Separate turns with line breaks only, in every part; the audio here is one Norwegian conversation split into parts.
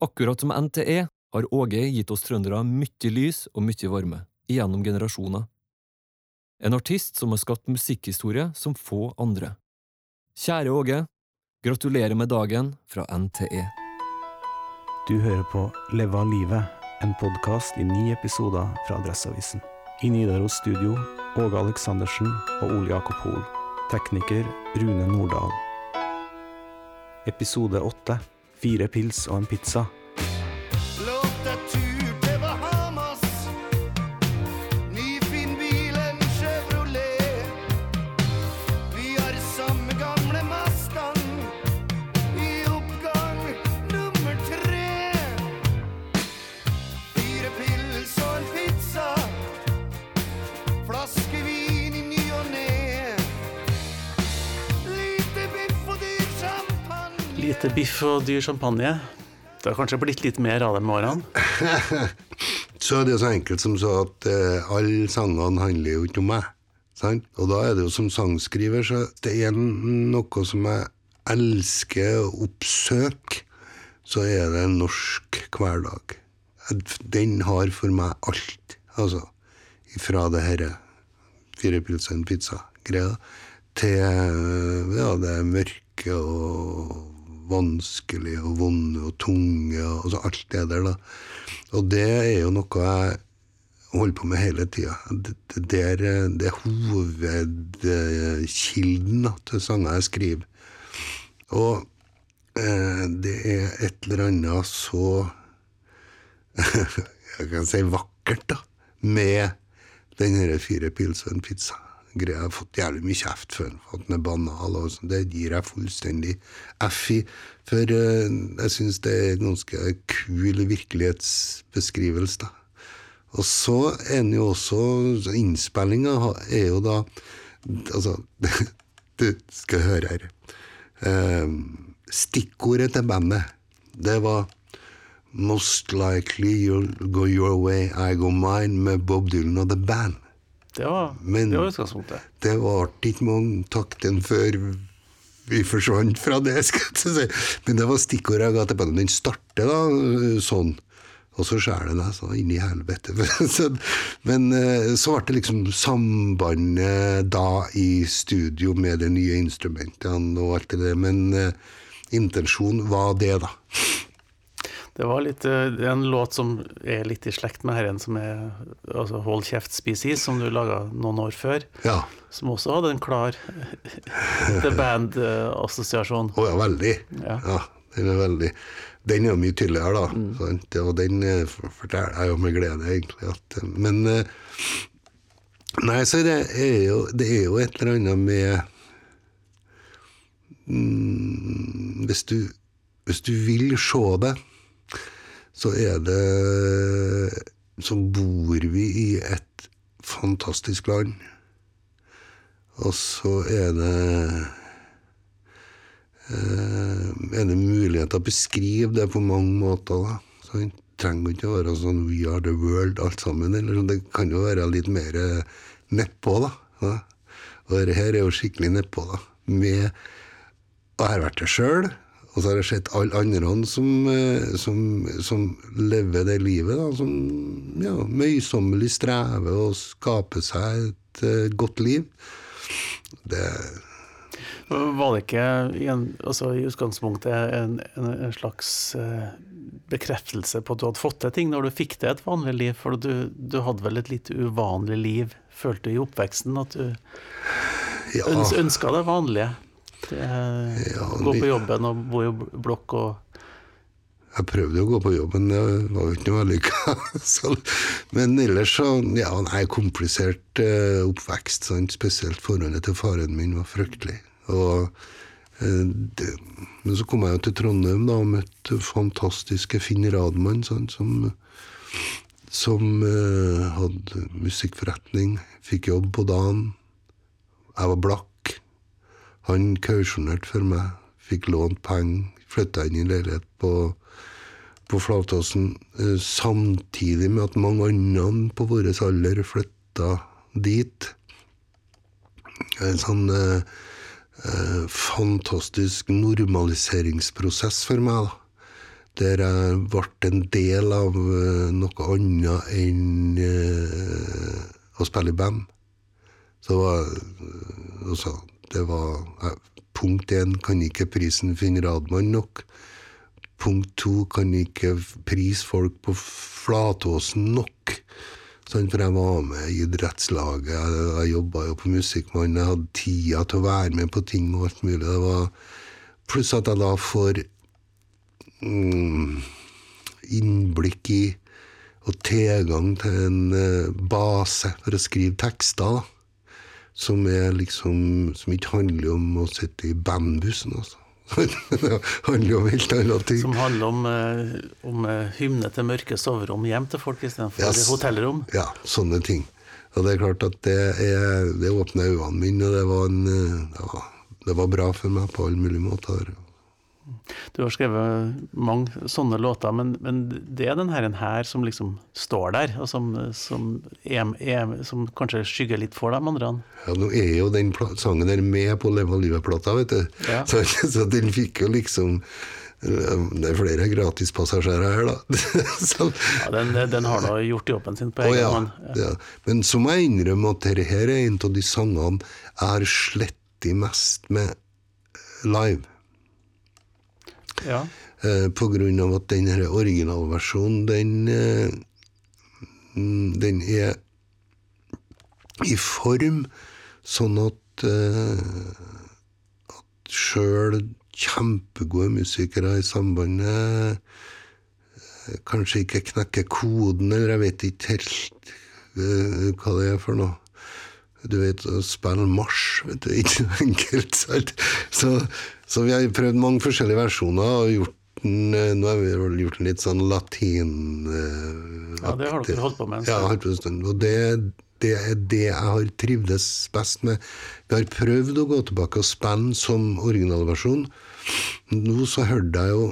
Akkurat som NTE har Åge gitt oss trøndere mye lys og mye varme, gjennom generasjoner. En artist som har skapt musikkhistorie som få andre. Kjære Åge, gratulerer med dagen fra NTE.
Du hører på Leva livet, en podkast i ni episoder fra Adresseavisen. I Nidaros studio Åge Aleksandersen og Ole Jakob Hoel. Tekniker Rune Nordahl. Episode åtte. Fire pils og en pizza.
Lite biff og dyr champagne.
Det har kanskje blitt litt mer av det med årene.
så er det jo så enkelt som så at eh, alle sangene handler jo ikke om meg. Sant? Og da er det jo som sangskriver, så det er noe som jeg elsker å oppsøke, så er det en norsk hverdag. Den har for meg alt. Altså, fra det herre fire pils og en pizza-greia til ja, det mørke og vanskelig og vonde og tunge og altså alt det der, da. Og det er jo noe jeg holder på med hele tida. Det, det, er, det er hovedkilden til sanger jeg skriver. Og eh, det er et eller annet så Jeg kan si vakkert, da, med den her fire pils og en pizza. Greia. Har fått jævlig mye kjeft for at den er banal. og sånt. Det gir jeg fullstendig F i. For uh, jeg syns det er en ganske kul virkelighetsbeskrivelse, da. Og så er den jo også Innspillinga er jo da Altså, du skal høre her. Eh, stikkordet til bandet, det var Most likely you'll go your way, I go mine med Bob Dylan og The Band.
Det var,
Men-
det var utgangspunktet.
Det varte ikke mange taktene før vi forsvant fra det, skal jeg si. Men det var stikkordet jeg ga til bandet. Den starter da sånn, og så skjærer det deg sånn inn i helvete. Men eh, så ble det liksom sambandet da i studio med de nye instrumentene og alt det der. Men eh, intensjonen var det, da.
Det var litt, eh, det er en låt som er litt i slekt med herren som er altså Hold kjeft, spis is, som du laga noen år før.
Ja.
Som også hadde en klar The Band-assosiasjon.
Å ja, veldig.
Ja.
Ja, den er veldig Den er jo mye tydeligere, da. Sant? Og den eh, forteller jeg jo med glede, egentlig. At, eh, men eh, Nei, så det er jo, det er jo et eller annet med mm, hvis, du, hvis du vil se det, så er det Så bor vi i et fantastisk land. Og så er det eh, er det mulighet til å beskrive det på mange måter. da. Så Det trenger ikke å være sånn 'we are the world', alt sammen. Eller, sånn. det kan jo være litt mer nedpå, da. Ja. Og dette er jo skikkelig nedpå, da. Med, og jeg har vært det sjøl, og så har jeg sett alle andre som, eh, som, som lever det livet, da. Som ja, møysommelig strever og skaper seg et uh, godt liv. Det
Var det ikke en, altså, i utgangspunktet en, en, en slags eh, bekreftelse på at du hadde fått til ting når du fikk til et vanlig liv? For du, du hadde vel et litt uvanlig liv, følte du i oppveksten? At du
ja.
ønska det vanlige? Det,
Ja,
gå på jobben og bo i blokk og
Jeg prøvde å gå på jobben, det var jo ikke noe vellykka. Men ellers så Ja, nei, komplisert eh, oppvekst. Sant? Spesielt forholdet til faren min var fryktelig. Og eh, det, Men så kom jeg jo til Trondheim da, og møtte fantastiske Finn Radmann, sant, som, som uh, hadde musikkforretning. Fikk jobb på dagen. Jeg var blakk. Han kausjonerte for meg, fikk lånt penger, flytta inn i leilighet på, på Flatåsen, eh, samtidig med at mange andre på vår alder flytta dit. En sånn eh, eh, fantastisk normaliseringsprosess for meg, da. der jeg ble en del av eh, noe annet enn å spille i band. Så var altså, det var eh, Punkt én kan ikke prisen finne Radmann nok. Punkt to kan ikke prise folk på Flatåsen nok. Sånn, for jeg var med i idrettslaget, jeg, jeg jobba jo på Musikkmannen, jeg hadde tida til å være med på ting og alt mulig. Det var, pluss at jeg da får mm, innblikk i og tilgang til en eh, base for å skrive tekster, da. Som liksom Som ikke handler om å sitte i bandbussen, altså. det handler om helt andre ting.
Som handler om, eh, om eh, hymne til mørke soverom hjem til folk istedenfor
Yes.
hotellrom.
Ja, sånne ting. Og det er klart at det, er, det åpna øynene mine, og det var, en, eh, det, var, det var bra for meg på alle mulige måter.
Du har skrevet mange sånne låter, men, men det er den her, her som liksom står der, og som, som, er, er, som kanskje skygger litt for de andre.
Ja, nå er jo den sangen der med på Leva livet-plata, vet du.
Ja.
Så, så den fikk jo liksom Det er flere gratispassasjerer her, da. så,
Ja, den, den har da gjort jobben sin på egen
ja,
hånd.
ja. Men så må jeg innrømme at dette her er en av de sangene jeg har slettet mest med live.
Ja.
Eh, av at den originalversjonen, den eh, Den er i form sånn at eh, At sjøl kjempegode musikere i sambandet eh, kanskje ikke knekker koden, eller jeg vet ikke helt hva det er for noe. Du vet, å spille marsj, vet du, ikke enkelt. Så, så vi har prøvd mange forskjellige versjoner og gjort den eh, Nå har vi vel gjort den litt sånn latin... eh,
Ja, det har dere holdt på med en
Ja,
stund.
stund. Og det, det er det jeg har trivdes best med. Vi har prøvd å gå tilbake og spille som originalversjon. Nå så hørte jeg jo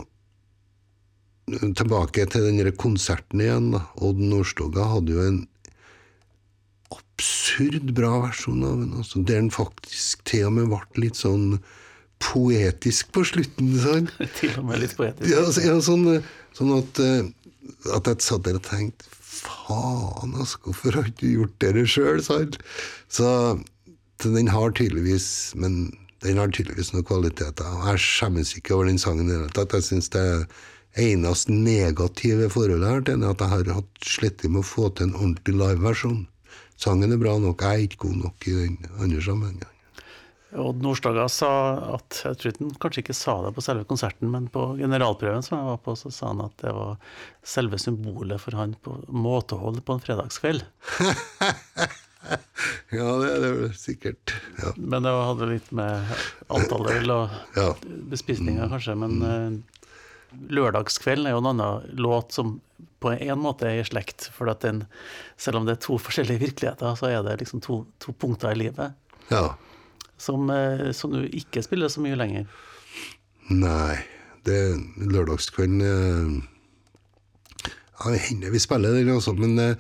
tilbake til den konserten igjen. da. Odd Nordstoga hadde jo en absurd bra versjon av den, altså, der den faktisk til og med ble litt sånn poetisk på slutten. sånn.
Til og med litt poetisk.
Ja, altså, ja sånn, sånn at, eh, at jeg satt der og tenkte Faen, altså, hvorfor har ikke du gjort det sjøl? Så, så den har tydeligvis Men den har tydeligvis noen kvaliteter. og Jeg skjemmes ikke over den sangen i det hele tatt. Jeg syns det eneste negative forholdet her til den er at jeg har hatt slitt med å få til en ordentlig liveversjon. Sangen er bra nok, jeg er ikke god nok i den andre sammenhengen.
Odd Nordstoga sa at Jeg tror han kanskje ikke sa det på selve konserten, men på generalprøven som jeg var på, så sa han at det var selve symbolet for han på måtehold på en fredagskveld.
Ja, det er det vel sikkert. Ja.
Men det hadde litt med antall øl og
ja.
bespisninger, kanskje. Men eh, Lørdagskvelden er jo en annen låt som på en måte er i slekt. For at den, selv om det er to forskjellige virkeligheter, så er det liksom to, to punkter i livet
ja.
som, eh, som du ikke spiller så mye lenger.
Nei, det lørdagskvelden eh, Ja, det hender vi spiller den, altså, men eh,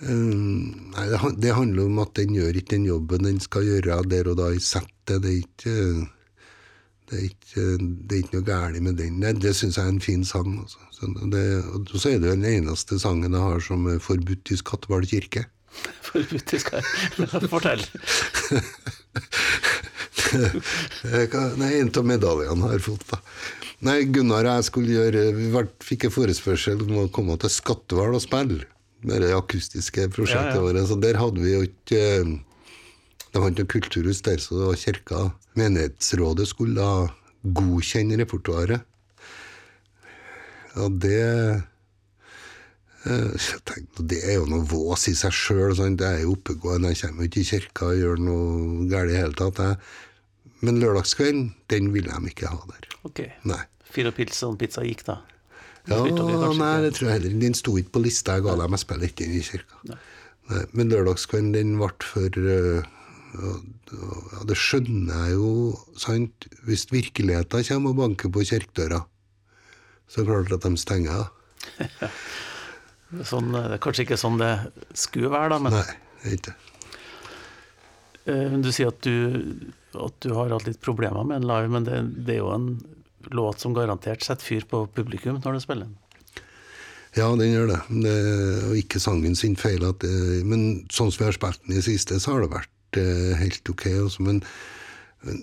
nei, det, handler om at den gjør ikke den jobben den skal gjøre der og da i settet. Det er ikke det er ikke, det er ikke noe galt med den. Det, det syns jeg er en fin sang. Altså. Så, det, og så er det jo den eneste sangen jeg har som er forbudt i Skatval kirke.
Forbudt, i skal fortelle.
Eh, Nei, en av medaljene har jeg fått, da. Nei, Gunnar og jeg skulle gjøre Vi fikk en forespørsel om å komme til Skatval og spille. Med det akustiske prosjektet
Ja, ja.
vårt. Så der hadde vi jo ikke eh, Det var ikke noe kulturhus der, så det var kirka. Menighetsrådet skulle da godkjenne repertoaret. Og det eh, jeg tenkte, Det er jo noe vås i seg sjøl. Jeg er jo oppegående, jeg kommer ikke i kirka og gjør noe galt i hele tatt. Jeg. Men lørdagskvelden, den ville de ikke ha der.
Ok.
Nei.
Fire pils og en pizza gikk, da.
Ja,
det,
nei, det tror jeg heller Den sto ikke på lista jeg ga dem, jeg spiller ikke inn i kirka. Nei, men lørdagskvelden, den ble for og- ja, Det skjønner jeg jo, sant. Hvis virkeligheten kommer og banker på kirkedøra, så er det klart at de stenger.
Sånn, det er kanskje ikke sånn det skulle være, da, men
Nei, det er ikke
eh, du sier at du, at du har hatt litt problemer med en live, men det, det er jo en låt som garantert setter fyr på publikum når du spiller den.
Ja, den gjør det. det og ikke sangen sin feil. At det, men sånn som vi har spilt den i siste, så har det vært eh, helt ok. Også, men, men,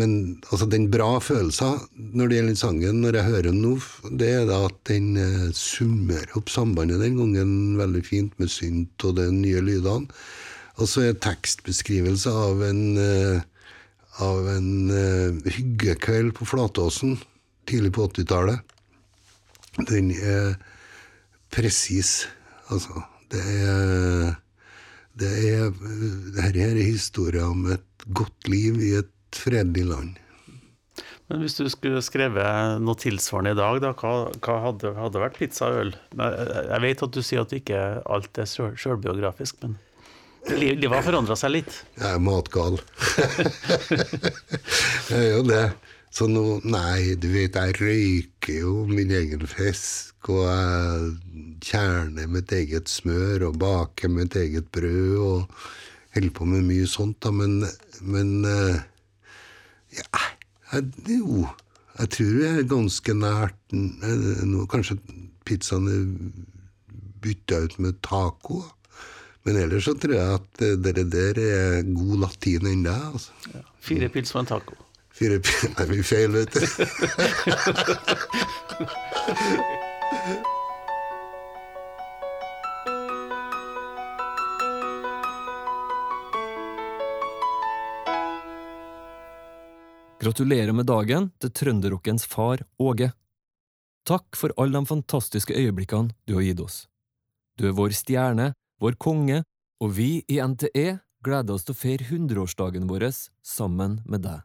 men altså, den bra følelsen når det gjelder sangen, når jeg hører den nå, det er da at den eh, summerer opp sambandet den gangen veldig fint med synt og de nye lydene. Og så er tekstbeskrivelse av en eh, av en eh, hyggekveld på Flatåsen tidlig på 80-tallet. Den er presis. Altså, det er Det er Dette er historien om et godt liv i et fredelig land.
Men hvis du skulle skrevet noe tilsvarende i dag, da, hva, hva hadde, hadde vært pizza og øl? Jeg vet at du sier at ikke alt er sjøl- sjølbiografisk, men livet har forandra seg litt.
Jeg er matgal. jeg er jo det. Så nå Nei, du vet, jeg røyker jo min egen fisk, og jeg kjerner mitt eget smør og baker mitt eget brød og holder på med mye sånt, da, men, men eh, ja, jeg, jo, jeg tror jeg er ganske nært eh, nå, Kanskje pizzaen er bytta ut med taco. Men ellers så tror jeg at dere der er god latin ennå. Altså.
Fire pils og en taco.
Fire p- Nei, vi feil, vet du.
Gratulerer med dagen til trønderrockens far Åge. Takk for alle de fantastiske øyeblikkene du har gitt oss. Du er vår stjerne, vår konge, og vi i NTE gleder oss til å feire hundreårsdagen vår sammen med deg.